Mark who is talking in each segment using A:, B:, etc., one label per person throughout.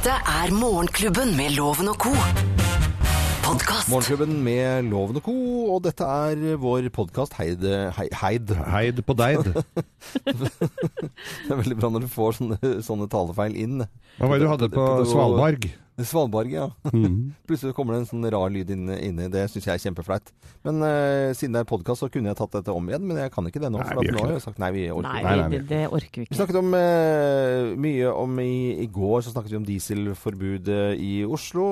A: Dette er Morgenklubben med Loven og co. Podkast.
B: Morgenklubben med Loven og Co. Og dette er vår podkast Heid, Heid.
C: Heid på deid.
B: Det er veldig bra når du får sånne, sånne talefeil inn.
C: Hva var det du hadde på Svalbard?
B: Svalbard, ja.
C: Mhm.
B: Plutselig kommer det en sånn rar lyd inn- Det syns jeg er kjempeflaut. Men uh, siden det er podkast, så kunne jeg tatt dette om igjen. Men jeg kan ikke det nå.
C: Nei,
B: For
C: vi
B: at nå har jeg sagt nei, vi orker
D: Nei,
B: ikke.
C: Nei, nei,
D: det, det orker vi
B: Vi snakket om uh, mye om i, I går så snakket vi om dieselforbudet i Oslo.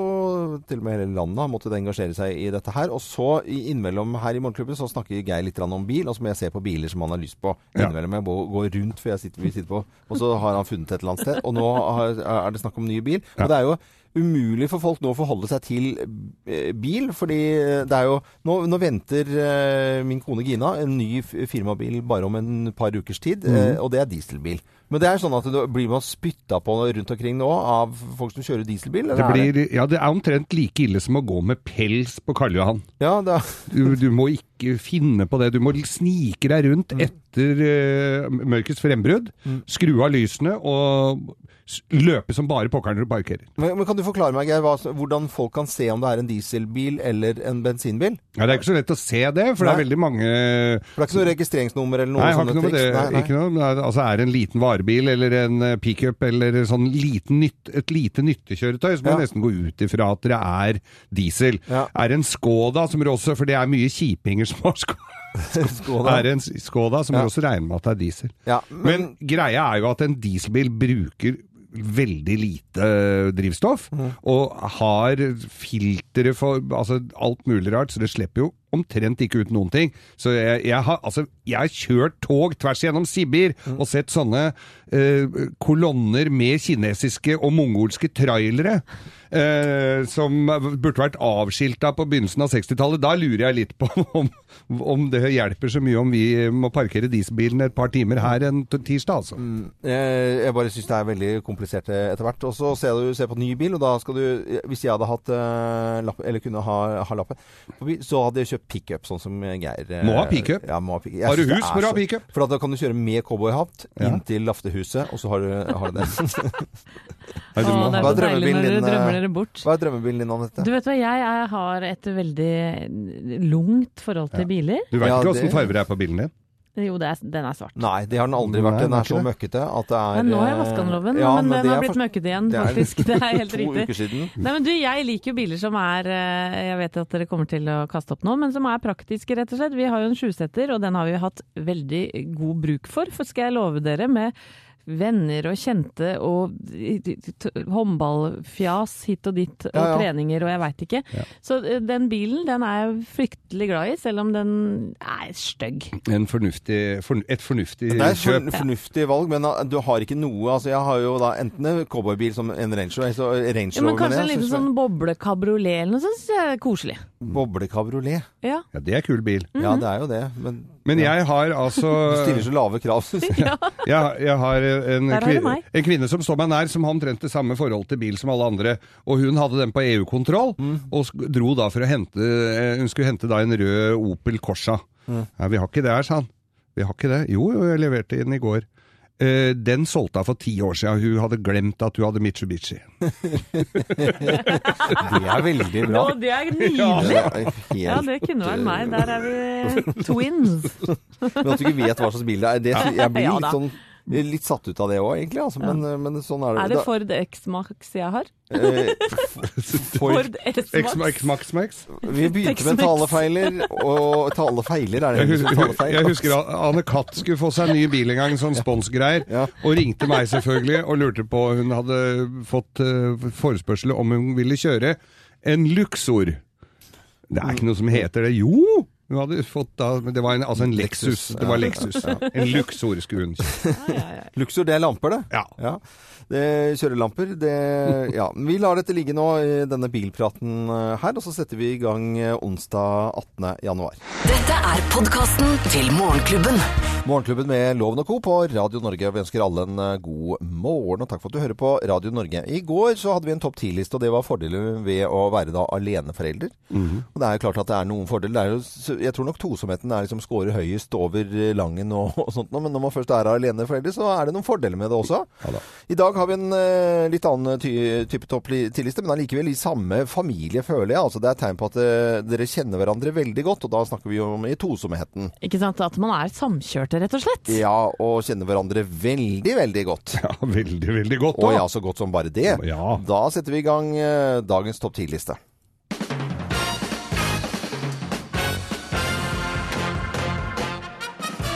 B: Til og med hele landet har måttet engasjere seg i dette her. Og så i- innimellom her i Morgenklubben så snakker Geir litt om bil. Og så må jeg se på biler som han har lyst på. Innimellom jeg gå rundt, for jeg sitter, vi sitter på Og så har han funnet et eller annet sted. Og nå har, er det snakk om ny bil. Og det er jo umulig for folk nå å forholde seg til eh, bil, fordi det er jo Nå, nå venter eh, min kone Gina en ny firmabil bare om en par ukers tid, mm. og det er dieselbil. Men det er sånn at det blir man spytta på rundt omkring nå av folk som kjører dieselbil?
C: Det,
B: blir,
C: blir, ja, det er omtrent like ille som å gå med pels på Karl Johan.
B: Ja, det er,
C: Du, du må ikke finne på det. Du må snike deg rundt etter uh, mørkets frembrudd, skru av lysene og løpe som bare pokkeren når du parkerer.
B: men, men kan du forklare meg, Geir, hva, hvordan folk kan se om det er en dieselbil eller en bensinbil?
C: Ja, Det er ikke så lett å se det, for det er veldig mange
B: For det er ikke noe registreringsnummer eller noe
C: Nei, jeg har
B: sånne
C: noe
B: triks? Nei, nei.
C: Ikke noe, altså Er det en liten varebil eller en eh, pickup eller sånn liten nytt, et lite nyttekjøretøy, så må
B: Ja.
C: nesten gå ut ifra at det er diesel.
B: Ja.
C: Er det en Skoda, som er også, for det er mye kjipinger som har Skoda.
B: Skoda.
C: Er en Skoda, som
B: Ja.
C: også regner med at det er diesel.
B: Ja,
C: Men greia er jo at en dieselbil bruker veldig lite drivstoff,
B: Mm.
C: og har filtre for altså alt mulig rart, så det slipper jo omtrent ikke ut noen ting. Så jeg, jeg, har, altså, jeg har kjørt tog tvers gjennom Sibir og sett sånne eh, kolonner med kinesiske og mongolske trailere. eh, som burde vært avskilta på begynnelsen av 60-tallet. Da lurer jeg litt på om, om det hjelper så mye om vi må parkere dieselbilen et par timer her en tirsdag, altså.
B: Jeg, jeg bare syns det er veldig komplisert etter hvert. Og så ser du ser på ny bil, og da skal du Hvis jeg hadde hatt eh, lapp, eller kunne ha, ha lappen, så hadde jeg kjøpt pickup, sånn som Geir. eh,
C: Må ha pickup.
B: Ja, må ha pick-
C: Har du hus,
B: er
C: må du ha pickup.
B: For da kan du kjøre med cowboyhatt
C: Ja.
B: inn til laftehuset, og så har du, har du det.
D: Å, det er så
B: er
D: deilig når dere
B: eh?
D: drømmer dere bort.
B: Hva er drømmebilen din, Anette?
D: Du vet hva, jeg, jeg har et veldig lungt forhold til biler.
C: Du vet ikke åssen
B: det-
C: farger det er på bilen din?
D: Jo, det er, den er svart.
B: Nei, det har den aldri vært. Den
C: er
B: så møkkete at det er
D: Men nå har jeg
B: vaska
D: vasket den, Loven,
B: ja,
D: men,
B: men
D: den har blitt
B: for...
D: møkkete igjen,
B: det er
D: faktisk. Det er helt
B: to
D: riktig.
B: uker siden.
D: Nei, men du, Jeg liker jo biler som er eh, Jeg vet at dere kommer til å kaste opp nå, men som er praktiske, rett og slett. Vi har jo en sjusetter, og den har vi hatt veldig god bruk for. For skal jeg love dere, med venner og kjente og håndballfjas hit og dit, og
B: Ja, ja.
D: treninger og jeg veit ikke.
C: Ja.
D: Så eh, den bilen den er jeg fryktelig glad i, selv om den er stygg.
C: En fornuftig, forn et fornuftig
B: Det er et for, fornuftig valg, men uh, du har ikke noe Altså, jeg har jo da enten en cowboybil som en Range Rover, altså Range
D: Ja, men kanskje en liten sånn boblekabriolet eller noe sånt, synes jeg er koselig.
B: Boblekabriolet.
D: Ja.
C: Ja, det er kul bil.
B: Ja, det er jo det, men
C: Men jeg har altså
B: du stiller så lave krav, syns jeg.
C: jeg, jeg har en,
D: Der har du
C: kvin
D: meg.
C: en kvinne som står meg nær, som har omtrent det samme forhold til bil som alle andre. Og hun hadde den på EU-kontroll,
B: Mm.
C: og dro da for å hente eh, Hun skulle hente da en rød Opel Corsa.
B: Mm.
C: Ja, vi har ikke det her, sa han. Vi har ikke det. Jo, jo, jeg leverte inn i går. Eh, den solgte hun for ti år siden. Hun hadde glemt at hun hadde Mitsubishi.
B: Det er veldig bra.
D: Å, det er nydelig!
B: Er
D: Ja, det kunne vært meg. Der er vi twins.
B: Men at du ikke vet hva slags bil det er, det, jeg blir
D: Ja
B: litt sånn Litt satt ut av det òg, egentlig. Altså. Men, men sånn er det.
D: Er det Ford X-Max jeg har?
B: eh,
D: Ford
C: X-Max. Max, Max.
B: Vi begynte med talefeiler, og talefeiler er det
C: Jeg husker,
B: talefeil.
C: jeg husker Anne Katt skulle få seg en ny bil en gang, sånn sponsgreier,
B: Ja.
C: og ringte meg selvfølgelig og lurte på Hun hadde fått eh, forespørsel om hun ville kjøre en Luxor. Det er ikke noe som heter det. Jo! Hun hadde fått da, men Det var en, altså en Lexus. Det var Lexus. En luksorisk hund. hun.
D: Ja, ja, ja.
B: Luxor, det er lamper, det.
C: Ja.
B: Det kjørelamper, det Ja. Vi lar dette ligge nå i denne bilpraten eh, her, og så setter vi i gang eh, onsdag 18. januar.
A: Dette er podkasten til Morgenklubben.
B: Morgenklubben med Loven og Co. på Radio Norge. Vi ønsker alle en eh, god morgen, og takk for at du hører på Radio Norge. I går så hadde vi en topp ti-liste, og det var fordeler ved å være da aleneforelder. Og det er jo klart at det er noen fordeler. Er jo jeg tror nok tosomheten er liksom scorer høyest over Langen og, og sånt, men når man først er aleneforelder, så er det noen fordeler med det også. I dag har vi en uh, litt annen ty type topp ti-liste, men allikevel i samme familie, føler jeg. Altså, det er tegn på at uh, dere kjenner hverandre veldig godt, og da snakker vi om i tosomheten.
D: Ikke sant? At man er samkjørte, rett og slett.
B: Ja, og kjenner hverandre veldig, veldig godt.
C: Ja, veldig, veldig godt. Da.
B: Og ja, så godt som bare det.
C: Ja.
B: Da setter vi i gang uh, dagens topp ti-liste.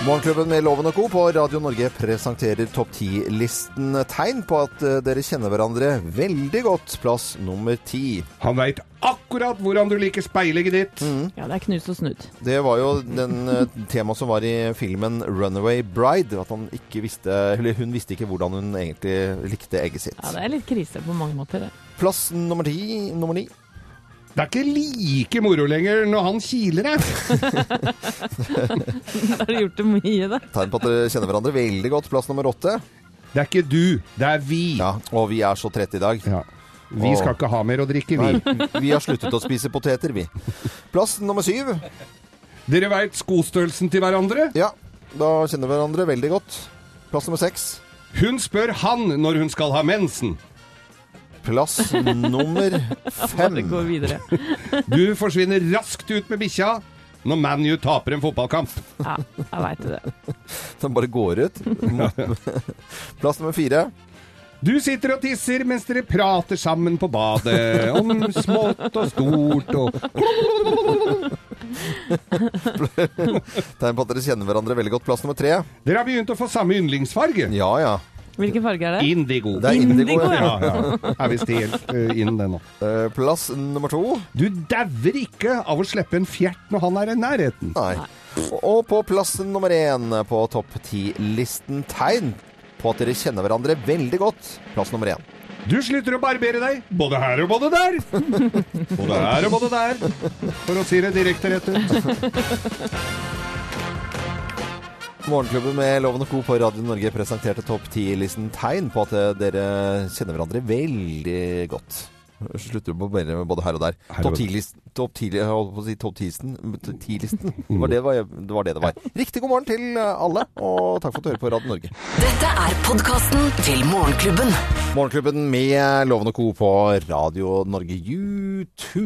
B: Morgenklubben med Loven og Co. på Radio Norge presenterer topp ti-listen. Tegn på at eh, dere kjenner hverandre veldig godt. Plass nummer ti.
C: Han veit akkurat hvordan du liker speilegget ditt.
D: Ja, det er knust og snudd.
B: Det var jo den eh, temaet som var i filmen 'Runaway Bride'. At han ikke visste, eller hun visste ikke hvordan hun egentlig likte egget sitt.
D: Ja, det er litt krise på mange måter. det.
B: Plass nummer ti. Nummer ni.
C: Det er ikke like moro lenger når han kiler deg.
D: Har du gjort det mye, da?
B: Tegn på at dere kjenner hverandre veldig godt. Plass nummer åtte.
C: Det er ikke du, det er vi.
B: Ja, og vi er så trette i dag.
C: Ja. Vi skal ikke ha mer å drikke, vi.
B: Nei, vi har sluttet å spise poteter, vi. Plass nummer syv.
C: Dere veit skostørrelsen til hverandre?
B: Ja, da kjenner vi hverandre veldig godt. Plass nummer seks.
C: Hun spør han når hun skal ha mensen.
B: Plass nummer fem.
D: videre.
C: Du forsvinner raskt ut med bikkja når ManU taper en fotballkamp.
D: Ja, jeg veit det.
B: Den bare går ut. Plass nummer fire.
C: Du sitter og tisser mens dere prater sammen på badet om smått og stort og
B: Tegn på at dere kjenner hverandre veldig godt. Plass nummer tre.
C: Dere har begynt å få samme yndlingsfarge.
B: Ja, ja.
D: Hvilken farge er det?
C: Indigo.
B: Det er indigo.
D: Indigo,
B: ja.
C: Ja, ja. Er visst helt uh, inn, det nå.
B: Uh, Plass nummer to.
C: Du dauer ikke av å slippe en fjert når han er i nærheten.
B: Nei. Og på plass nummer én på topp ti-listen tegn på at dere kjenner hverandre veldig godt. Plass nummer én.
C: Du slutter å barbere deg, både her og både der. Både her og både der, for å si det direkte rett ut.
B: Morgenklubben med Loven og Co. på Radio Norge presenterte topp 10-listen tegn på at dere kjenner hverandre veldig godt. Slutter på med både her og der. Topp 10-listen Topp 10 jeg holdt på å si topp 10-listen. 10-listen. Det var det, var, det var det det var. Riktig god morgen til eh, alle, og takk for at du hører på Radio Norge.
A: Dette er podkasten til Morgenklubben.
B: Morgenklubben med Loven og Co. på Radio Norge U2.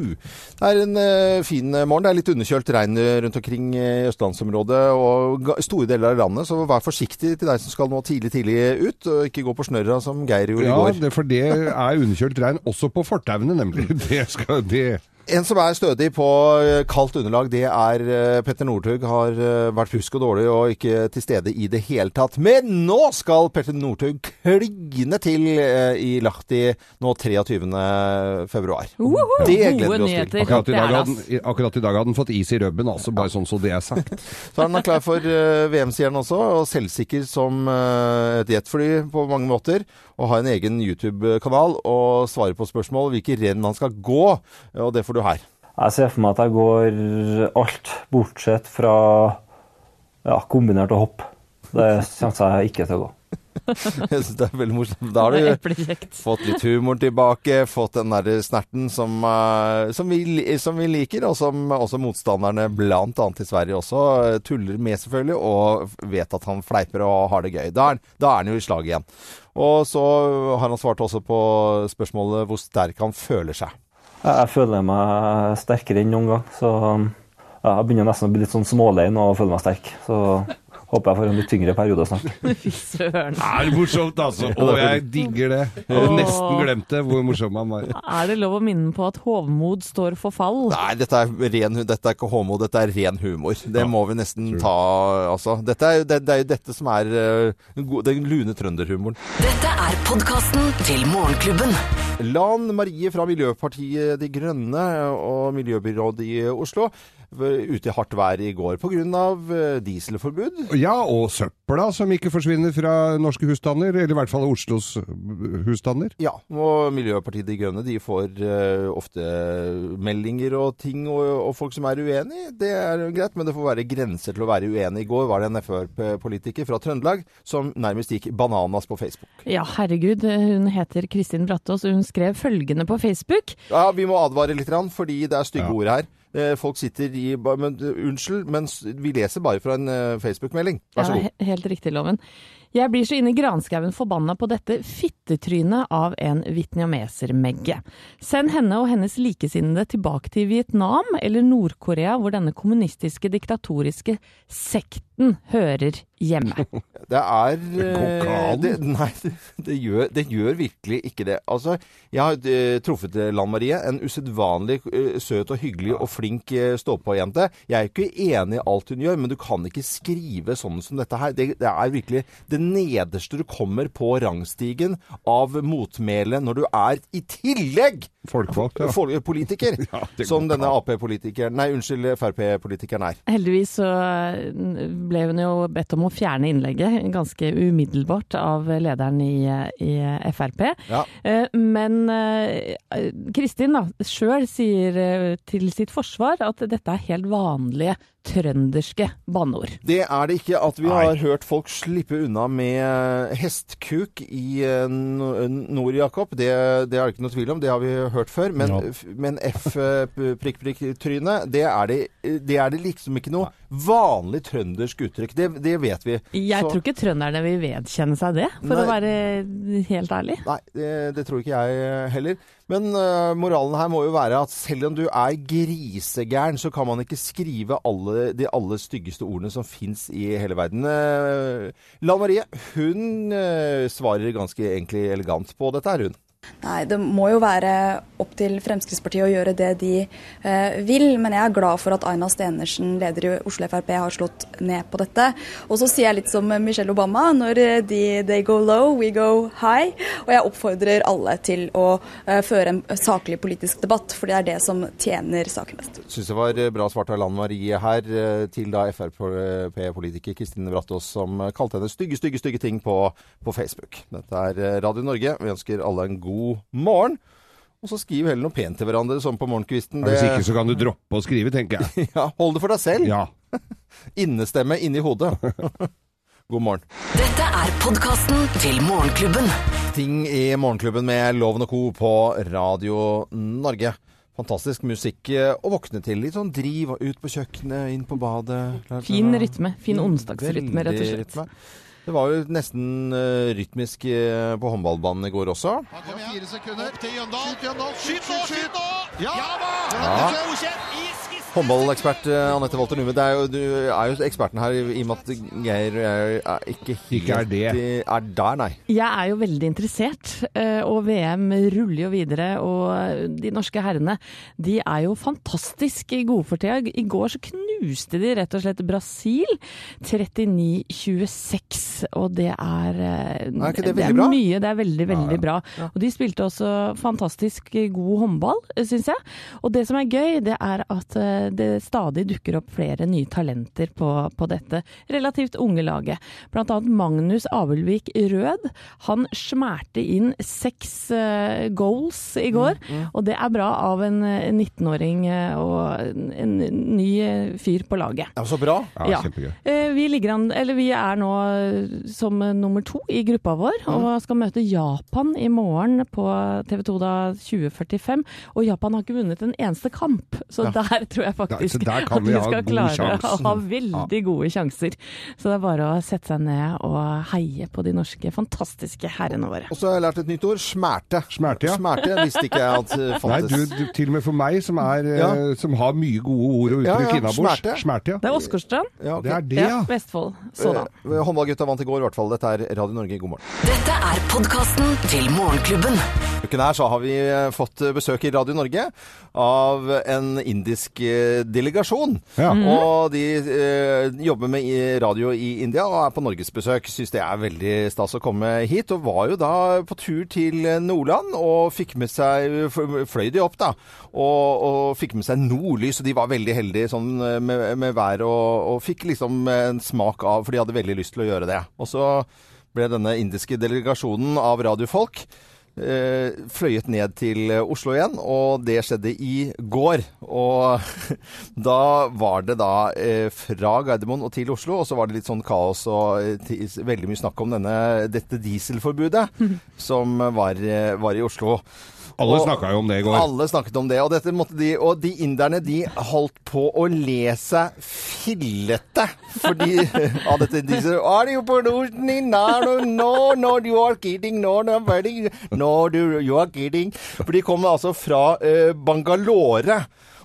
B: Det er en eh, fin morgen. Det er litt underkjølt regn rundt omkring i østlandsområdet og store deler av landet, så vær forsiktig til deg som skal nå tidlig, tidlig ut, og ikke gå på snørra som Geir gjorde
C: Ja,
B: i går.
C: Ja, for det er underkjølt regn også på fortauene, nemlig. Det skal det.
B: En som er stødig på eh, kaldt underlag, det er eh, Petter Northug. Har eh, vært fusk og dårlig og ikke til stede i det hele tatt. Men nå skal Petter Northug kline til i Lahti nå 23. februar.
D: Woho!
B: Det gleder vi oss til.
C: Akkurat i,
D: Det er
C: dag hadde, akkurat i dag hadde han fått is i rubben, altså, bare sånn så det er sagt.
B: Så er han klar for VM, sier han også, og selvsikker som et jetfly på mange måter. Og har en egen YouTube-kanal og svarer på spørsmål hvilke renn han skal gå. Og det får du her.
E: Jeg ser for meg at jeg går alt bortsett fra ja, kombinert og hopp. Det kommer jeg ikke til å gå.
B: Jeg synes det er veldig morsomt. Da har du fått litt humor tilbake, fått den der snerten som, eh, som, vi, som vi liker, og som også motstanderne annet i Sverige også tuller med selvfølgelig, og vet at han fleiper og har det gøy. Da er, da er han jo i slag igjen. Og så har han svart også på spørsmålet hvor sterk han føler seg.
E: Jeg føler meg sterkere enn noen gang, så jeg begynner nesten å bli litt sånn smålein og føler meg sterk. Så håper jeg får en litt tyngre periode snart.
D: Fy søren.
C: Det er morsomt, altså. Og jeg digger det. Jeg hadde nesten glemt det, hvor morsom han var.
D: Er det lov å minne på at hovmod står for fall?
B: Nei, dette er, ren, dette er ikke hovmod, dette er ren humor. Det må vi nesten ta, altså. Dette er, det, det er jo dette som er eh, den lune trønderhumoren.
A: Dette er podkasten til Morgenklubben.
B: Lan Marie fra Miljøpartiet De Grønne og miljøbyrådet i Oslo ute i hardt vær i går pga. eh, dieselforbud.
C: Ja, og søpla som ikke forsvinner fra norske husstander, eller i hvert fall Oslos husstander.
B: Ja, og Miljøpartiet De Grønne de får eh, ofte meldinger og ting og, og folk som er uenig. Det er greit, men det får være grenser til å være uenig. I går var det en Frp-politiker fra Trøndelag som nærmest gikk bananas på Facebook.
D: Ja, herregud. Hun heter Kristin Brattås, og hun skrev følgende på Facebook.
B: Ja, Vi må advare litt, fordi det er stygge
C: Ja.
B: ord her. Eh, folk sitter i men, Unnskyld, men vi leser bare fra en eh, Facebook-melding. Vær så god.
D: Ja, helt riktig, Loven. Jeg blir så inn i granskauen forbanna på dette fittetrynet av en vietnameser-Megge. Send henne og hennes likesinnede tilbake til Vietnam eller Nord-Korea, hvor denne kommunistiske, diktatoriske sekten hører hjemme.
B: Det er
C: går
B: eh, det, Nei, det, det, gjør, det gjør virkelig ikke det. Altså, jeg har eh, truffet eh, Lan Marie, en usedvanlig søt og hyggelig og flink stå-på-jente. Jeg er ikke enig i alt hun gjør, men du kan ikke skrive sånn som dette her. Det, det er virkelig det nederste du kommer på rangstigen av motmæle når du er i tillegg
C: Folkvalgt, ja.
B: Folk, politiker,
C: Ja,
B: som denne. Ap-politikeren, nei unnskyld, Frp-politikeren er.
D: Heldigvis så ble hun jo bedt om å fjerne innlegget ganske umiddelbart av lederen i, i Frp.
B: Ja.
D: Eh, Men eh, Kristin da, sjøl sier eh, til sitt forsvar at dette er helt vanlige trønderske banneord.
B: Det er det ikke at vi
C: Nei.
B: har hørt folk slippe unna med hestkuk i eh, nord, Jakob. Det, det er det ikke noe tvil om, det har vi hørt før. Men,
C: Ja.
B: f- men F-prikk-prikk-tryne, det, er det, det er det liksom ikke noe vanlig trøndersk uttrykk. Det, det vet vi.
D: Jeg
B: Så-
D: tror ikke trønderne vil vedkjenne seg det, for
B: Nei.
D: å være helt ærlig.
B: Nei, det, det tror ikke jeg heller. Men uh, moralen her må jo være at selv om du er grisegæren, så kan man ikke skrive alle, de aller styggeste ordene som fins i hele verden. Uh, Lan Marie, hun uh, svarer ganske egentlig elegant på dette her, hun.
F: Nei, det må jo være opp til Fremskrittspartiet å gjøre det de eh, vil. Men jeg er glad for at Aina Stenersen, leder i Oslo Frp, har slått ned på dette. Og så sier jeg litt som Michelle Obama. Når de they go low, we go high. Og jeg oppfordrer alle til å eh, føre en saklig politisk debatt, for det er det som tjener saken best.
B: Syns det var eh, bra svart av Lan Marie her, eh, til da Frp-politiker Kristine Brattås som eh, kalte henne stygge, stygge, stygge ting på, på Facebook. Dette er eh, Radio Norge. Vi ønsker alle en god morgen. Og så skriv heller noe pent til hverandre, sånn på morgenkvisten.
C: Ja, Hvis ikke så kan du droppe å skrive, tenker jeg.
B: Ja, hold det for deg selv.
C: Ja.
B: Innestemme inni hodet. God morgen.
A: Dette er podkasten til Morgenklubben.
B: Ting i Morgenklubben med Loven og Co. på Radio Norge. Fantastisk musikk eh, å våkne til. Litt sånn driv ut på kjøkkenet, inn på badet.
D: Fin rytme. Fin onsdagsrytme, rett og slett.
B: rytme. Det var jo nesten uh, rytmisk uh, på håndballbanen i går også.
G: Han igjen. fire sekunder. Opp til Jøndal. Skyt, Jøndal. Skyt nå! Skyt nå! Ja! da!
B: Ja. Håndballekspert eh, Anette Walter Numme, det er jo, du er jo eksperten her i og med at Geir er ikke helt
C: er det.
B: er der, nei.
D: Jeg er jo veldig interessert, eh, og VM ruller jo videre. Og de norske herrene de er jo fantastisk gode for tida. I går så knuste de rett og slett Brasil 39-26, og det er eh,
B: Er ikke det
D: det er mye. Det er veldig, veldig bra. Og de spilte også fantastisk god håndball, syns jeg. Og det som er gøy, det er at eh, det stadig dukker opp flere nye talenter på, på dette relativt unge laget. Blant annet Magnus Abelvik Rød. Han smerte inn seks eh, goals i går, og det er bra av en eh, 19-åring eh, og en, ny eh, fyr på laget.
B: Ja, så bra.
C: Ja,
D: Ja.
C: kjempegøy.
D: Eh, Vi, ligger an, eller vi er nå eh, som nummer to i gruppa vår, og skal møte Japan i morgen på TV 2 da 2045. Og Japan har ikke vunnet en eneste kamp, så der tror jeg faktisk
C: Ja, der
D: at
C: vi
D: vi skal klare å ha veldig gode sjanser. Så det er bare å sette seg ned og heie på de norske fantastiske herrene våre.
B: Og så har jeg lært et nytt ord. Smerte.
C: Smerte, ja.
B: Smerte visste ikke jeg at fantes.
C: Nei, du, du, til og med for meg, som, er, eh,
B: Ja.
C: som har mye gode ord og
B: Ja,
C: uttrykk
B: ja,
C: innabords.
B: Smerte.
C: Smerte, ja.
D: Det er Åsgårdstrand.
B: Ja, okay.
C: Det er det, ja.
D: Vestfold. Sådan.
B: Eh, Håndballgutta vant i går, i hvert fall. Dette er Radio Norge, god morgen.
A: Dette er podkasten til Morgenklubben.
B: Uken her så har vi eh, fått besøk i Radio Norge av en indisk delegasjon.
C: Ja.
B: Og de eh, jobber med radio i India og er på norgesbesøk. Syns det er veldig stas å komme hit. Og var jo da på tur til Nordland og fikk med seg Fløy de opp, da. Og, og fikk med seg nordlys, og de var veldig heldige sånn med, med været og, og fikk liksom en smak av For de hadde veldig lyst til å gjøre det. Og så ble denne indiske delegasjonen av radiofolk eh, fløyet ned til Oslo igjen, og det skjedde i går. Og da var det da eh, fra Gardermoen og til Oslo, og så var det litt sånn kaos og eh, veldig mye snakk om denne, dette dieselforbudet som var, eh, var i Oslo.
C: Alle snakka jo om det i går.
B: Alle snakket om det, og, de, og de inderne de holdt på å le seg fillete. Fordi av dette de sa Are you producing? No, no, no, no, you are kidding. No, no, very, no you are kidding. For de kom altså fra uh, Bangalore,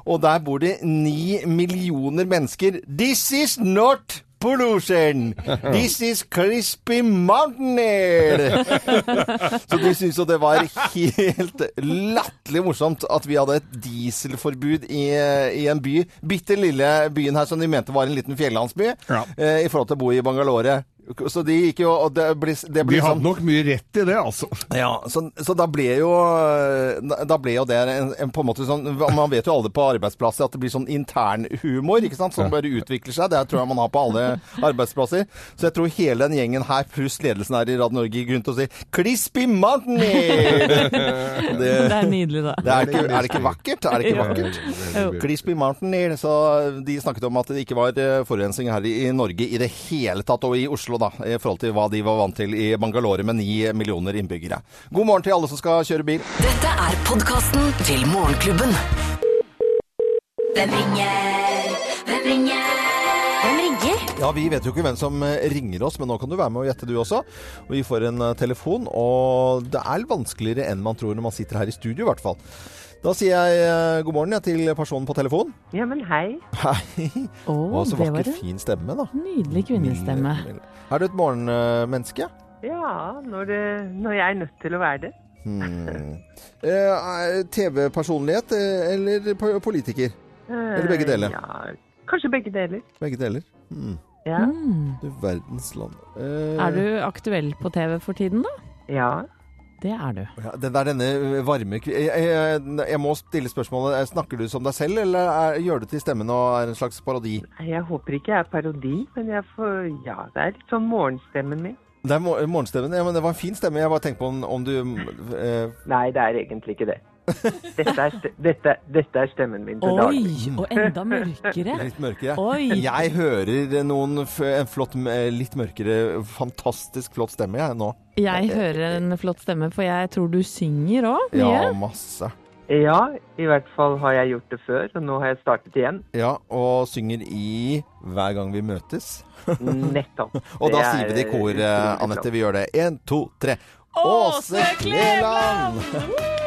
B: og der bor det ni millioner mennesker. This is not pollution. This is crispy mountain air. Så de syntes jo det var helt latterlig morsomt at vi hadde et dieselforbud i, i en by. Bitte lille byen her som de mente var en liten fjellandsby,
C: Ja.
B: eh, i forhold til å bo i Bangalore. Så de gikk jo og det ble, det ble
C: De hadde
B: sånn-
C: nok mye rett i det, altså.
B: ja, så, så da ble jo Da ble jo det en, en, på en måte sånn Man vet jo alle på arbeidsplasser at det blir sånn internhumor, ikke sant? Som bare utvikler seg. Det tror jeg man har på alle arbeidsplasser. Så jeg tror hele den gjengen her, pluss ledelsen her i Radio Norge, gikk rundt og si 'Crispy Mountain det,
D: Det er nydelig, da.
B: det er, ikke, er det ikke vakkert? Er det ikke vakkert? Crispy Mountain Så de snakket om at det ikke var eh, forurensning her i i Norge i det hele tatt, og i Oslo, da, i forhold til hva de var vant til i Bangalore med ni millioner innbyggere. God morgen til alle som skal kjøre bil.
A: Dette er podkasten til Morgenklubben.
H: Hvem ringer? Hvem ringer? Hvem ringer?
B: Ja, Vi vet jo ikke hvem som eh, ringer oss, men nå kan du være med og gjette du også. Vi får en eh, telefon, og det er vanskeligere enn man tror når man sitter her i studio, i hvert fall. Da sier jeg eh, god morgen ja, til personen på telefon.
I: Ja, men hei.
B: Hei.
D: Å,
B: så vakker,
D: en
B: fin stemme, da.
D: nydelig kvinnestemme.
B: Er du et morgenmenneske?
I: Ja, når, det, når jeg er nødt til å være det.
B: Hmm. Eh, er TV-personlighet eh, eller po- politiker? Eller begge deler?
I: Eh, Ja, kanskje begge deler.
B: Begge deler. Hmm.
I: Ja.
D: Mm.
B: Du verdens land. Eh,
D: Er du aktuell på TV for tiden, da?
I: ja.
D: Det er du.
B: ja, det er denne varme jeg, jeg, jeg må stille spørsmålet. eh, Snakker du som deg selv, eller er, gjør du til stemmen og er en slags parodi?
I: Jeg håper ikke jeg er parodi, men jeg får Ja, det er litt sånn morgenstemmen min.
B: Det er mor- morgenstemmen. Ja, men det var en fin stemme. Jeg bare tenkte på om, om du eh,
I: Nei, det er egentlig ikke det. Dette er, dette, dette er stemmen min til.
D: Oi! Og enda mørkere.
B: litt mørkere.
D: Oi!
B: Jeg hører noen en flott, eh, litt mørkere, fantastisk flott stemme jeg nå.
D: Jeg hører en flott stemme, for jeg tror du synger òg mye.
B: Ja, masse.
I: Ja, i hvert fall har jeg gjort det før, og nå har jeg startet igjen.
B: Ja, og synger i Hver gang vi møtes.
I: Nettopp.
B: Og da sier vi det i kor, eh. Anette. Vi gjør det. Én, to, tre.
D: Åse Kleland!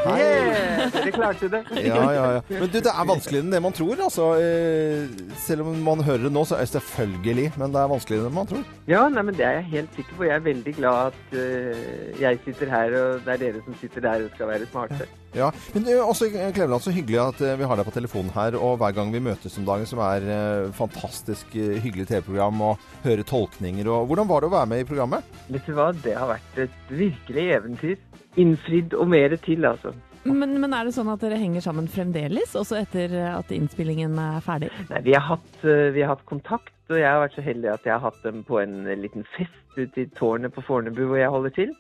B: Hei!
I: Yeah, dere klarte det.
B: Ja, ja, ja. Men du, det er vanskeligere enn det man tror. Altså, eh, selv om man hører det nå, så er det selvfølgelig. Men det er vanskeligere enn man tror.
I: Ja, nei, men det er jeg helt sikker på. Jeg er veldig glad at uh, jeg sitter her, og det er dere som sitter der og skal være smarte.
B: Ja, Men eh, også Kleveland, så hyggelig at eh, vi har deg på telefonen her. Og hver gang vi møtes om dagen, som er eh, fantastisk eh, hyggelig TV-program, og høre tolkninger og Hvordan var det å være med i programmet?
I: Vet du hva, det har vært et virkelig eventyr. Innfridd og mer til, altså.
D: Men, men er det sånn at dere henger sammen fremdeles, også etter at innspillingen er ferdig?
I: Nei, vi har, hatt, eh, vi har hatt kontakt, og jeg har vært så heldig at jeg har hatt dem på en liten fest ute i tårnet på Fornebu hvor jeg holder til.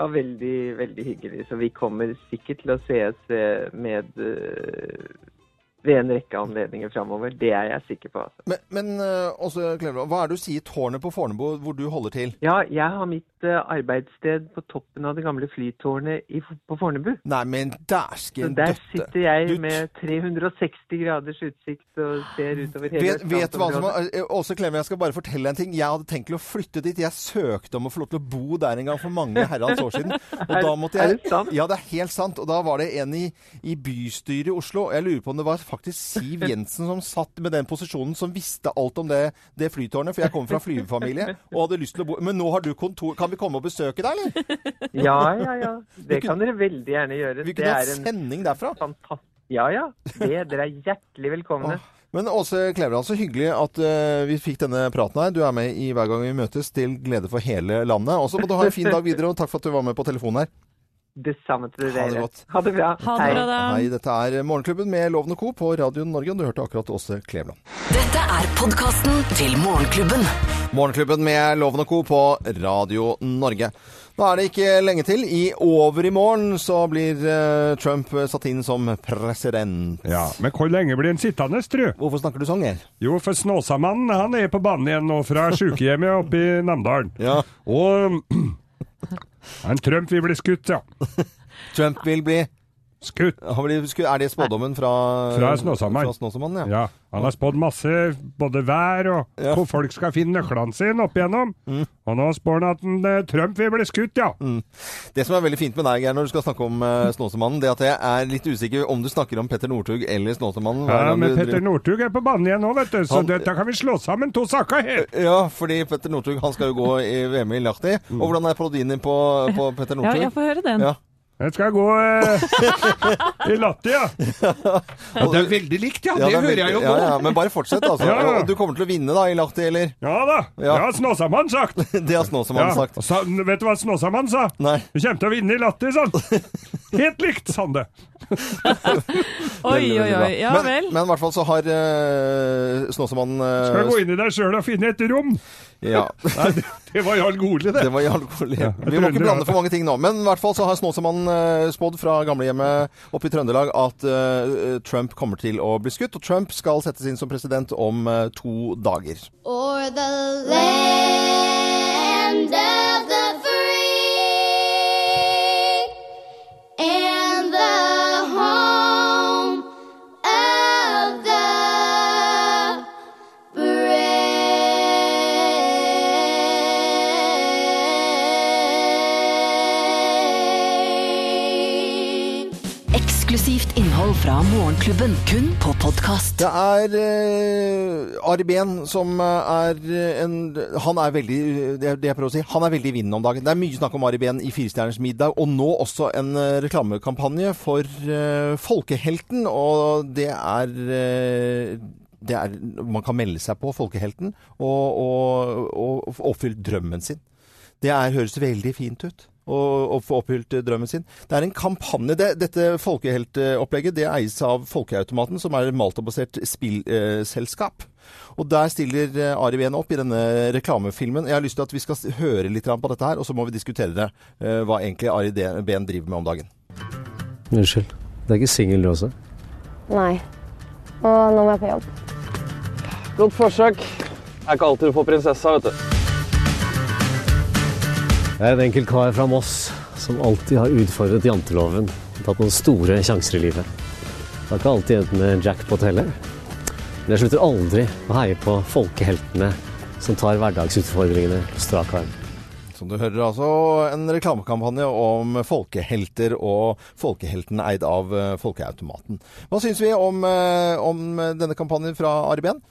I: Det veldig, veldig hyggelig. Så vi kommer sikkert til å ses eh, med eh, ved en rekke anledninger framover. Det er jeg sikker på. Altså.
B: Men, men eh, også, Klemmer, hva er det du sier tårnet på Fornebu, hvor du holder til?
I: Ja, jeg har mitt eh, arbeidssted på toppen av det gamle flytårnet i, på Fornebu.
B: Nei, men dæsken døtte!
I: der sitter jeg med 360 graders utsikt og ser utover hele
B: Vet, vet hva som eh, Åse Klemme, jeg skal bare fortelle en ting. Jeg hadde tenkt til å flytte dit. Jeg søkte om å få lov til å bo der en gang for mange herrens år siden. Og da måtte
I: er det sant?
B: Ja, det er helt sant. Og da var det en i, i bystyret i Oslo. Jeg lurer på om det var faktisk Siv Jensen som satt med den posisjonen, som visste alt om det, det flytårnet. For jeg kommer fra flyvefamilie og hadde lyst til å bo Men nå har du kontor. Kan vi komme og besøke deg, eller?
I: Ja, ja, ja. Det kan dere veldig gjerne gjøre.
B: Vi kunne hatt
I: en
B: sending derfra.
I: fantastisk Ja, ja. Det, dere er hjertelig velkomne.
B: Men Åse Kleveland, så hyggelig at uh, vi fikk denne praten her. Du er med i Hver gang vi møtes, til glede for hele landet. Og så må du ha en fin dag videre, og takk for at du var med på telefonen her.
I: Det samme til
B: Ha det
I: dere.
B: godt.
I: Ha det bra.
D: Ha det bra, da.
B: Hei, dette er Morgenklubben med Loven og Co. på Radio Norge. og Du hørte akkurat Åse Kleveland.
A: Dette er podkasten til Morgenklubben.
B: Morgenklubben med Loven og Co. på Radio Norge. Nå er det ikke lenge til. I over i morgen så blir uh, Trump satt inn som president.
C: Ja, Men hvor lenge blir han sittende, tru?
B: Hvorfor snakker du sånn, Geir?
C: Jo, for Snåsamannen han er på banen igjen nå fra sykehjemmet oppe i Namdalen.
B: Ja.
C: Og han Trump vil bli skutt, ja.
B: Trump vil bli
C: Skutt.
B: Han blir sku- Er det spådommen fra
C: Fra Snåsamannen.
B: Ja.
C: Ja, han har spådd masse, både vær og
B: Ja.
C: hvor folk skal finne nøklene sine opp igjennom. Og nå spår han at en, eh, Trump vil bli skutt, ja.
B: Det som er veldig fint med deg, Geir, når du skal snakke om uh, Snåsamannen, det at jeg er litt usikker om du snakker om Petter Northug eller Snåsamannen.
C: Ja, men Petter
B: driver-
C: Northug er på banen igjen nå, vet du, så
B: Han-
C: dette kan vi slå sammen to saker helt.
B: Ja, fordi Petter Northug han skal jo gå i VM i Lahti. Og hvordan er parodien din på, på Petter
D: Ja, jeg får høre den.
B: Ja.
C: Jeg skal gå eh, i latter, ja. ja. Det er veldig likt, ja.
B: Ja,
C: det
B: det
C: hører jeg jo
B: ja,
C: nå.
B: ja, Men bare fortsett, altså.
C: Ja, ja.
B: Du kommer til å vinne da i latter, eller?
C: Ja da,
B: Ja.
C: det har Snåsamann sagt.
B: Det har Snåsamannen sagt.
C: sa, vet du hva Snåsamann sa?
B: Nei.
C: Du kommer til å vinne i latter, sa han. Helt likt, sa han det.
D: Oi, oi, oi. Ja vel.
B: Men i hvert fall så har uh, Snåsamannen uh,
C: Skal gå inn i deg sjøl og finne et rom.
B: Ja.
C: Nei, det, det var Jarl Goli, det.
B: Det var Jarl Goli.
C: Ja,
B: Vi må ikke blande for mange ting nå. Men i hvert fall så har Snåsamannen uh, spådd fra gamlehjemmet oppe i Trøndelag at uh, Trump kommer til å bli skutt. Og Trump skal settes inn som president om uh, to dager.
J: Or the land of the free and
A: fra Morgenklubben, kun på podkast.
B: Det er uh, Ari Behn som eh, er en Han er veldig det, det jeg prøver å si, han er veldig i vinden om dagen. Det er mye snakk om Ari Behn i Firestjerners middag, og nå også en eh, reklamekampanje for eh, Folkehelten. Og det er eh, det er, man kan melde seg på Folkehelten og, og, og og oppfylle drømmen sin. Det er, høres veldig fint ut å, og få oppfylt eh, drømmen sin. Det er en kampanje. Det, dette folkeheltopplegget det eies av Folkeautomaten, som er et Malta-basert spillselskap. og der stiller eh, Ari Behn opp i denne reklamefilmen. Jeg har lyst til at vi skal høre litt på dette her, og så må vi diskutere det, eh, hva egentlig Ari Behn driver med om dagen.
K: Unnskyld. Det er ikke singel du også?
L: Nei. Og nå må jeg på jobb.
M: Godt forsøk. Det er ikke alltid du får prinsessa, vet du.
K: Jeg er en enkel kar fra Moss som alltid har utfordret janteloven og tatt noen store sjanser i livet. Det har ikke alltid endt med jackpot heller. Men jeg slutter aldri å heie på folkeheltene som tar hverdagsutfordringene på strak arm.
B: Som du hører altså en reklamekampanje om folkehelter og folkehelten eid av eh, Folkeautomaten. Hva syns vi om, eh, om denne kampanjen fra Ari Behn?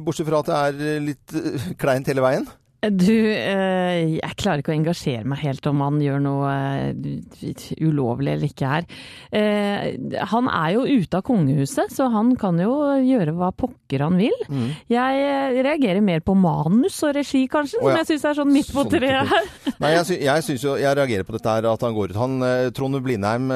B: Bortsett fra at det er litt eh, kleint hele veien.
D: Du, eh, jeg klarer ikke å engasjere meg helt om han gjør noe eh, ulovlig eller ikke her. Eh, han er jo ute av kongehuset, så han kan jo gjøre hva pokker han vil.
B: Mm.
D: Jeg reagerer mer på manus og regi, kanskje,
B: Å, ja.
D: som jeg syns er sånn midt på treet her.
B: Nei, jeg, sy jeg synes jo Jeg reagerer på dette her at han går ut. Han, Trond Blindheim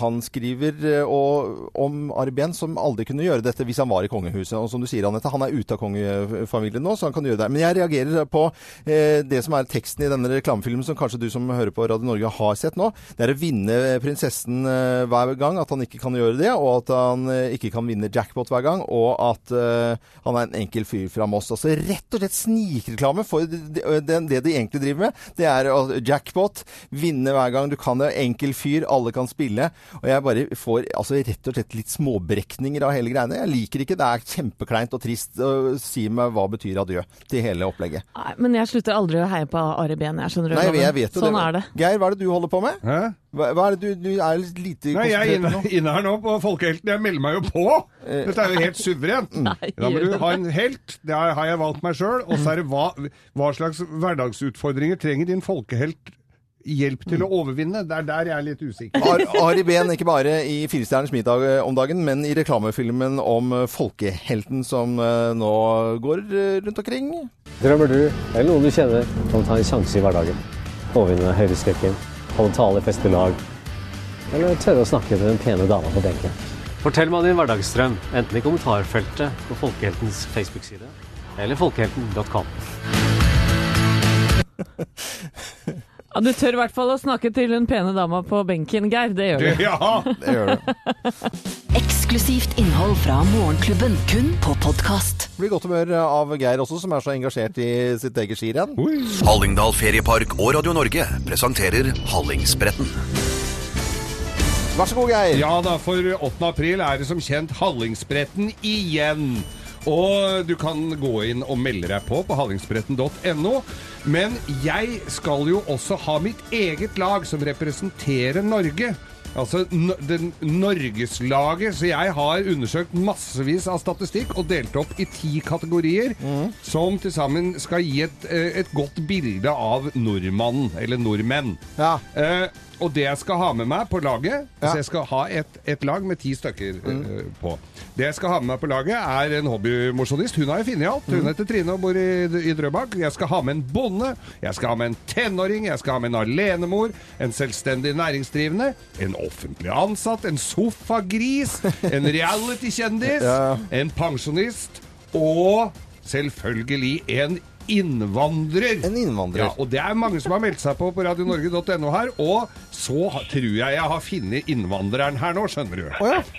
B: han skriver og, om Arben som aldri kunne gjøre dette hvis han var i kongehuset. Og som du sier, Anette, han er ute av kongefamilien nå, så han kan gjøre det. Men jeg reagerer på eh, det som er teksten i denne reklamefilmen, som kanskje du som hører på Radio Norge har sett nå. Det er å vinne prinsessen eh, hver gang, at han ikke kan gjøre det. Og at han eh, ikke kan vinne jackpot hver gang. Og at eh, han er en enkel fyr fra Moss. Altså rett og slett snikreklame for det, det, det de egentlig driver med. Det er å- jackpot, vinne hver gang. Du kan det. Enkel fyr, alle kan spille. Og jeg bare får altså, rett og slett litt småbrekninger av hele greiene. Jeg liker ikke. Det er kjempekleint og trist. Og si meg hva betyr adjø til hele opplegget.
D: Nei, men jeg slutter aldri å heie på Ari Behn, jeg skjønner du.
B: Nei, jeg vet jo
D: sånn
B: det.
D: er det.
B: Geir, hva er det du holder på med?
C: Hæ?
B: Hva, hva er det du, du er litt lite
C: Nei, jeg er inne, inne her nå på Folkehelten. Jeg melder meg jo på! Dette er jo helt suverent.
D: Nei,
C: Da må du ha en helt. Det har jeg valgt meg sjøl. Og så er det hva, hva slags hverdagsutfordringer trenger din folkehelt hjelp til å overvinne? Det er der jeg er litt usikker.
B: Ar Ari Behn ikke bare i Firestjerners middag eh, om dagen, men i reklamefilmen om eh, folkehelten som eh, nå går eh, rundt omkring.
K: Drømmer du, eller noen du kjenner, om å ta en sjanse i hverdagen? Overvinne høydeskrekken, holde tale i feste lag, eller tørre å snakke til den pene dama på benken? Fortell meg din hverdagsdrøm, enten i kommentarfeltet på Folkeheltens Facebook-side, eller folkehelten.com.
D: Ja, du tør i hvert fall å snakke til den pene dama på benken, Geir. Det gjør du.
C: Ja!
B: Det gjør du.
A: Eksklusivt innhold fra Morgenklubben, kun på podkast.
B: Blir godt humør av Geir også, som er så engasjert i sitt eget skirenn.
N: Hallingdal Feriepark og Radio Norge presenterer Hallingsbretten.
B: Vær så god, Geir.
C: Ja da, for 8. april er det som kjent Hallingsbretten igjen. Og du kan gå inn og melde deg på på hallingsbretten.no. Men jeg skal jo også ha mitt eget lag som representerer Norge. Altså den Norgeslaget. Så jeg har undersøkt massevis av statistikk og delt opp i ti kategorier, som til sammen skal gi et, eh, et godt bilde av nordmannen, eller nordmenn. Eh, og det jeg skal ha med meg på laget Så jeg skal ha et, et lag med ti stykker eh, på. Det jeg skal ha med meg på laget, er en hobbymosjonist. Hun har jeg funnet alt. Hun heter Trine og bor i, i Drøbak. Jeg skal ha med en bonde. Jeg skal ha med en tenåring. Jeg skal ha med en alenemor. En selvstendig næringsdrivende. En offentlig ansatt. En sofagris. En reality-kjendis.
B: Ja.
C: En pensjonist. Og selvfølgelig en innvandrer.
B: En innvandrer.
C: Ja, og det er mange som har meldt seg på på radionorge.no her. Og så tror jeg jeg har funnet innvandreren her nå, skjønner du.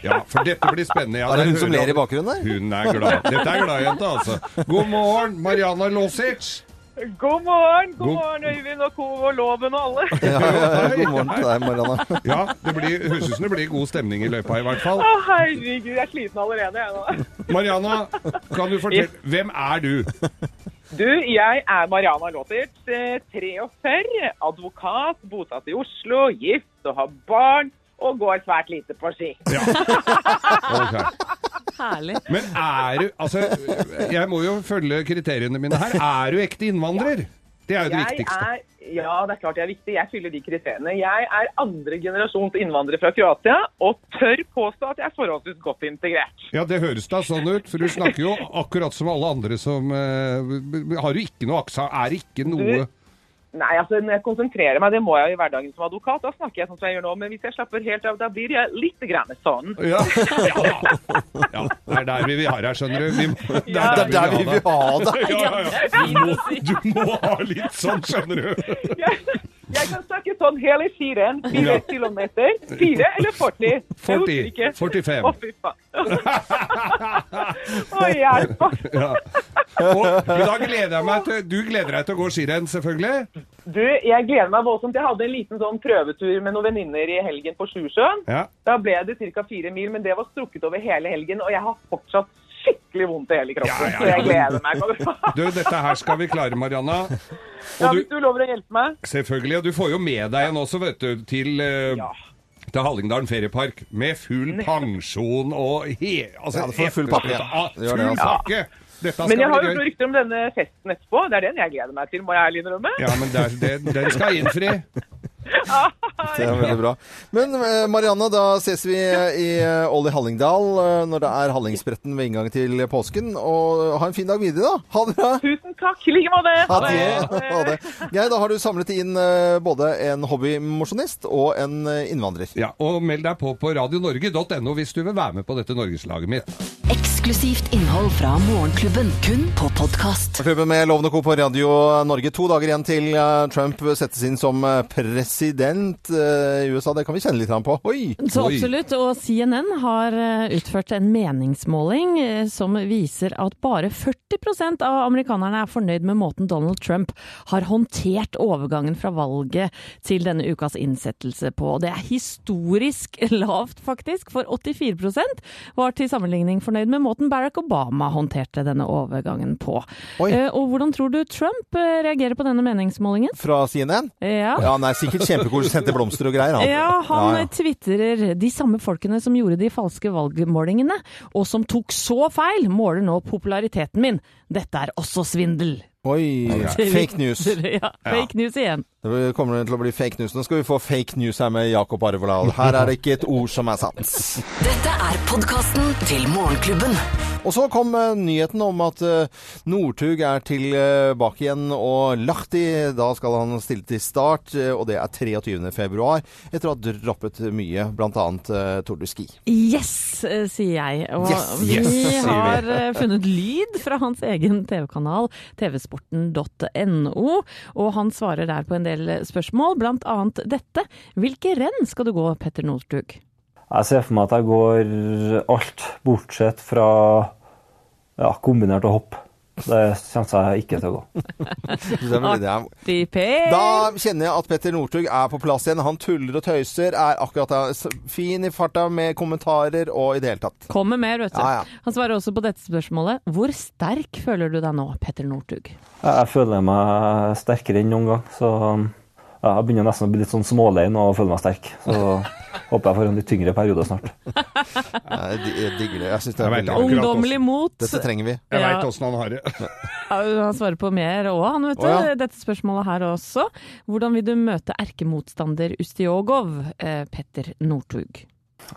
C: ja. For dette blir spennende. Ja,
B: Er det hun som ler i bakgrunnen der?
C: Hun er glad. Dette er gladjenta, altså. God morgen, Mariana Losic.
N: God morgen, god
C: God-
N: morgen Øyvind og Co. og Loven og alle.
B: Ja, ja, god morgen til deg, Marianne.
C: Ja, det blir, det blir god stemning i løypa, i hvert fall.
N: Å, herregud, jeg er sliten allerede, jeg nå.
C: Mariana, kan du fortelle Hvem er du?
N: Du, jeg er Mariana Låtert, eh, 43, advokat, bosatt i Oslo, gift og har barn, og går svært lite på ski.
C: Ok.
D: Herlig.
C: Men er du Altså, jeg må jo følge kriteriene mine her. Er du ekte innvandrer? Det er jo det
N: Jeg
C: viktigste.
N: er, ja, det er klart det er viktig. Jeg fyller de kriteriene. Jeg er andre generasjons innvandrer fra Kroatia, og tør påstå at jeg er forholdsvis godt integrert.
C: Ja, det høres da sånn ut, for du snakker jo akkurat som alle andre som uh, Har du ikke noe aksa? Er det ikke noe
N: Nei, altså når jeg konsentrerer meg, det må jeg jo i hverdagen som advokat, da snakker jeg sånn som jeg gjør nå, men hvis jeg slapper helt av, da blir jeg litt grann sånn.
C: Ja. Ja, det er der vi vil ha deg, skjønner du. Vi, det det
N: Ja.
C: er der vi vil ha deg.
N: Ja,
C: Ja. Du, må, du må ha litt sånn, skjønner du.
N: Jeg kan snakke sånn hele firen. fire
C: Ja.
N: kilometer, fire eller 40.
C: 40, 45.
N: Å, fy faen. Å, hjelp.
C: Ja. Og, da gleder jeg meg til Du gleder deg til å gå skirenn, selvfølgelig?
N: Du, jeg gleder meg voldsomt. Jeg hadde en liten sånn prøvetur med noen venninner i helgen på Sjusjøen.
C: Ja.
N: Da ble det ca. fire mil, men det var strukket over hele helgen, og jeg har fortsatt skikkelig vondt i hele kroppen.
C: Ja, ja,
N: Så jeg gleder meg.
C: Du, dette her skal vi klare, Marianna.
N: Ja, hvis
C: du,
N: du lover å hjelpe meg.
C: selvfølgelig. Og du får jo med deg en også, vet du, til eh, til Hallingdalen feriepark med full pensjon og he... Altså,
B: Ja, du får full pakke. Det gjør det,
C: full
B: altså.
C: pakke! Dette skal
N: Men jeg har jo noen rykter om denne festen etterpå. Det er den jeg gleder meg til, må jeg ærlig innrømme.
C: Ja, men der, den, den skal innfri.
B: Det er veldig bra. Men eh, Marianne, da ses vi i eh, Olli Hallingdal eh, når det er Hallingsbretten ved inngang til påsken. Og ha en fin dag videre, da. Ha det bra.
N: Tusen takk. I like måte.
B: Ha det. Ha det. Geir, da har du samlet inn eh, både en hobbymosjonist og en eh, innvandrer.
C: Ja, og meld deg på på radionorge.no hvis du vil være med på dette norgeslaget mitt.
A: Eksklusivt innhold fra Morgenklubben, kun på podkast.
B: Klubben med Lovende Co. på Radio Norge. To dager igjen til eh, Trump settes inn som eh, president eh, i USA. Det kan vi kjenne litt på. Oi!
D: Så absolutt. Og CNN har utført en meningsmåling som viser at bare 40% av amerikanerne er fornøyd med måten Donald Trump har håndtert overgangen fra valget til denne ukas innsettelse på. Det er historisk lavt, faktisk, for 84% var til sammenligning fornøyd med måten Barack Obama håndterte denne overgangen på. Eh, Og hvordan tror du Trump eh, reagerer på denne meningsmålingen?
B: Fra CNN?
D: Ja.
B: Ja, han er sikkert kjempekoselig. Sendte blomster og greier. Han.
D: Ja, han
B: Ja, ja.
D: twitterer de samme folkene som gjorde de falske valgmålingene, og som tok så feil, måler nå populariteten min. Dette er også svindel.
B: Oi, fake news.
D: Ja, fake news igjen.
B: Det kommer til å bli fake news. Nå skal vi få fake news her med Jakob Arvola. Her er det ikke et ord som er sant.
A: Dette er podkasten til Morgenklubben.
B: Og så kom eh, nyheten om at eh, Northug er tilbake igjen, og Lahti, da skal han stille til start, eh, og det er 23. februar, etter å ha droppet mye, uh, Tour de Ski.
D: Yes, sier jeg. Og
B: Yes, yes,
D: vi
B: vi.
D: har eh, funnet lyd fra hans egen TV-kanal, tvsporten.no, og han svarer der på en del spørsmål, annet dette. Hvilke renn skal du gå, Petter Northug?
E: Jeg ser for meg at jeg går alt bortsett fra ja, kombinert og hopp. Det kommer jeg ikke til å gå.
D: Artig, Per.
B: Da kjenner jeg at Petter Northug er på plass igjen. Han tuller og tøyser, er akkurat fin i farta med kommentarer og i det hele tatt.
D: Kommer mer, vet du.
B: Ja, ja.
D: Han svarer også på dette spørsmålet. Hvor sterk føler du deg nå, Petter Northug?
E: Jeg føler meg sterkere enn noen gang, så ja, jeg begynner nesten å bli litt sånn smålein og føle meg sterk. Så håper jeg får en litt tyngre periode snart.
B: Jeg digger det. Jeg synes det er veldig
D: Ungdommelig mot.
B: Dette trenger vi.
C: Jeg
D: Ja.
C: veit åssen han har det.
D: Ja, Han svarer på mer òg, han vet du.
B: Oh, ja.
D: Dette spørsmålet her også. Hvordan vil du møte erkemotstander Ustiogov, eh, Petter Northug?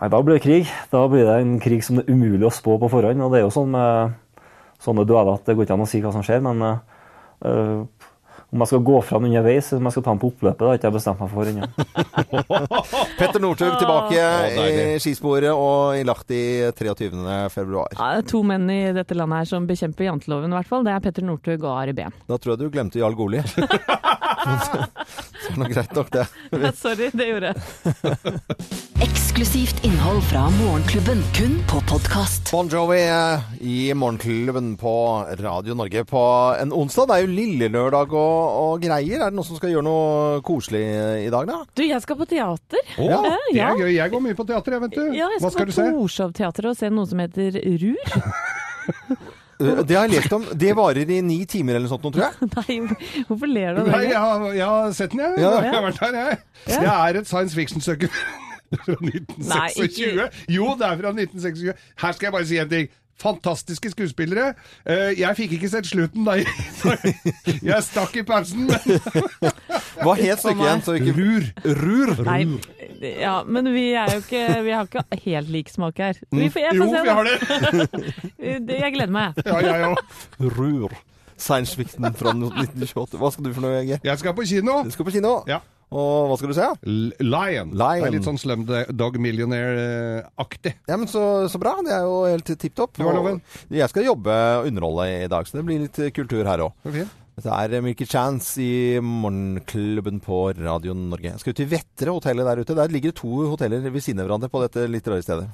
E: Nei, Da blir det krig. Da blir det en krig som det er umulig å spå på forhånd. Og det er jo sånn med sånne dueller at det går ikke an å si hva som skjer, men eh, om jeg skal gå fra den underveis, eller om jeg skal ta den på oppløpet, det har ikke jeg bestemt meg for ennå.
B: Petter Northug tilbake i skisporet og i Lahti 23. februar.
D: Ja, det to menn i dette landet her som bekjemper janteloven, i hvert fall. Det er Petter Northug og Ari Behn.
B: Da tror jeg du glemte Jarl Goli. det er nå greit nok, det.
D: Ja, sorry, det gjorde jeg.
A: Eksklusivt innhold fra Morgenklubben, kun på podkast.
B: Bon Jovi eh, i Morgenklubben på Radio Norge på en onsdag. Det er jo lillelørdag og, og greier. Er det noen som skal gjøre noe koselig i dag, da?
D: Du, jeg skal på teater.
C: Å,
D: Ja,
C: det er gøy. Jeg går mye på teater, jeg, vet du.
D: Ja, jeg
C: Hva
D: skal,
C: skal du se?
D: på Torshov-teatret og se noe som heter Rur.
B: Det har jeg lest om. Det varer i ni timer eller noe sånt, tror jeg.
D: Nei, hvorfor ler du av
C: Nei, jeg har, jeg har sett den, jeg.
B: Ja.
C: Jeg har vært her, jeg.
D: Ja.
C: Jeg er et science fiction-søker fra 1926.
D: Nei,
C: Jo, det er fra 1926. Her skal jeg bare si en ting. Fantastiske skuespillere. Eh, Jeg fikk ikke sett slutten da jeg stakk i pausen.
B: Hva het stykket igjen? Så ikke...
C: Rur.
B: Rur.
D: Nei, ja, men vi er jo ikke Vi har ikke helt lik smak her. Vi får, jeg får
C: Jo,
D: se,
C: vi har det.
D: Det- Jeg gleder meg.
C: Ja, jeg òg.
B: Rur. Science fiction fra 1928. Hva skal du for noe, Geir?
C: Jeg skal på kino.
B: Du skal på kino.
C: Ja.
B: Og hva skal du se?
C: Lion.
B: Lion.
C: Det er litt sånn Slumdog Millionaire-aktig.
B: Ja, men så, så bra. Det er jo helt tipp topp.
C: Du har loven.
B: Og Jeg skal jobbe og underholde i dag, så det blir litt kultur her òg. Dette er Milky Chance i Morgenklubben på Radio Norge. Skal ut til Vettre hotellet der ute. Der ligger to hoteller ved siden av hverandre på dette litt rare stedet.